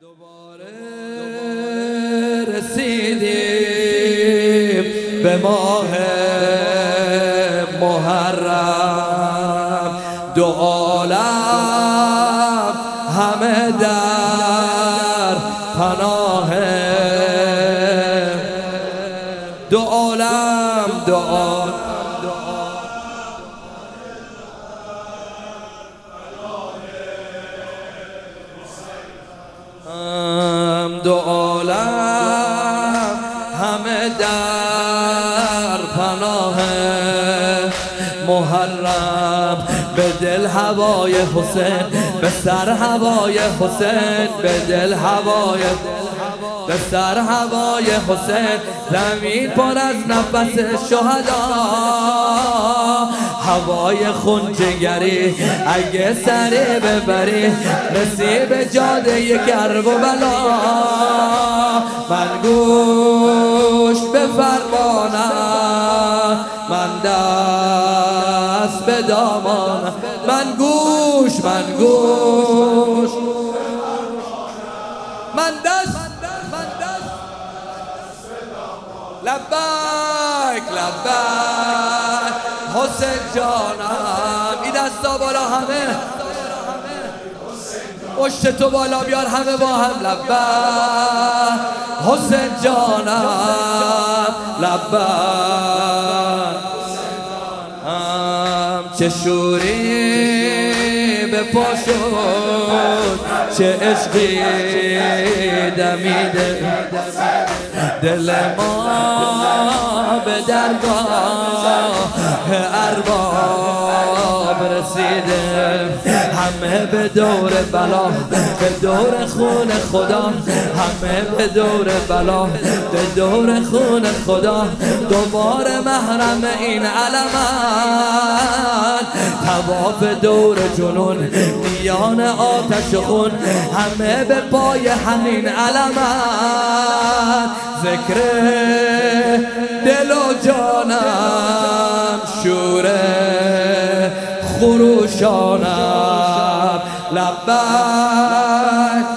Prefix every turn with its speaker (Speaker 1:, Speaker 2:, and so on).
Speaker 1: دوباره رسیدیم به ماه محرم. دو عالم همه در پناه. دو عالم دو عالم. دو عالم همه در پناه محرم. به دل هوای حسین به سر هوای حسین به دل هوای به سر هوای حسین. زمین پر از نفس شهدا هوای خونجگری اگه سری ببری نصیب جاده گرب و بلا. من گوش به فرمانم من دست به دامان. من گوش من گوش. من دست من دست. لبک لبک. حسین جانم این دستا بالا همه. پشت تو بالا بیار همه با هم لبک حسین جانم لبک هم چه شوری به پاشون چه عشقی دمیده. دل ما به درگاه ارباب رسیده. همه به دور بلا به دور خون خدا. همه به دور بلا به دور خون خدا. دوباره محرم این علمن تواف دور جنون میان آتش خون. همه به پای همین علمن ذکر دل و جانم. شور خروشانم لبک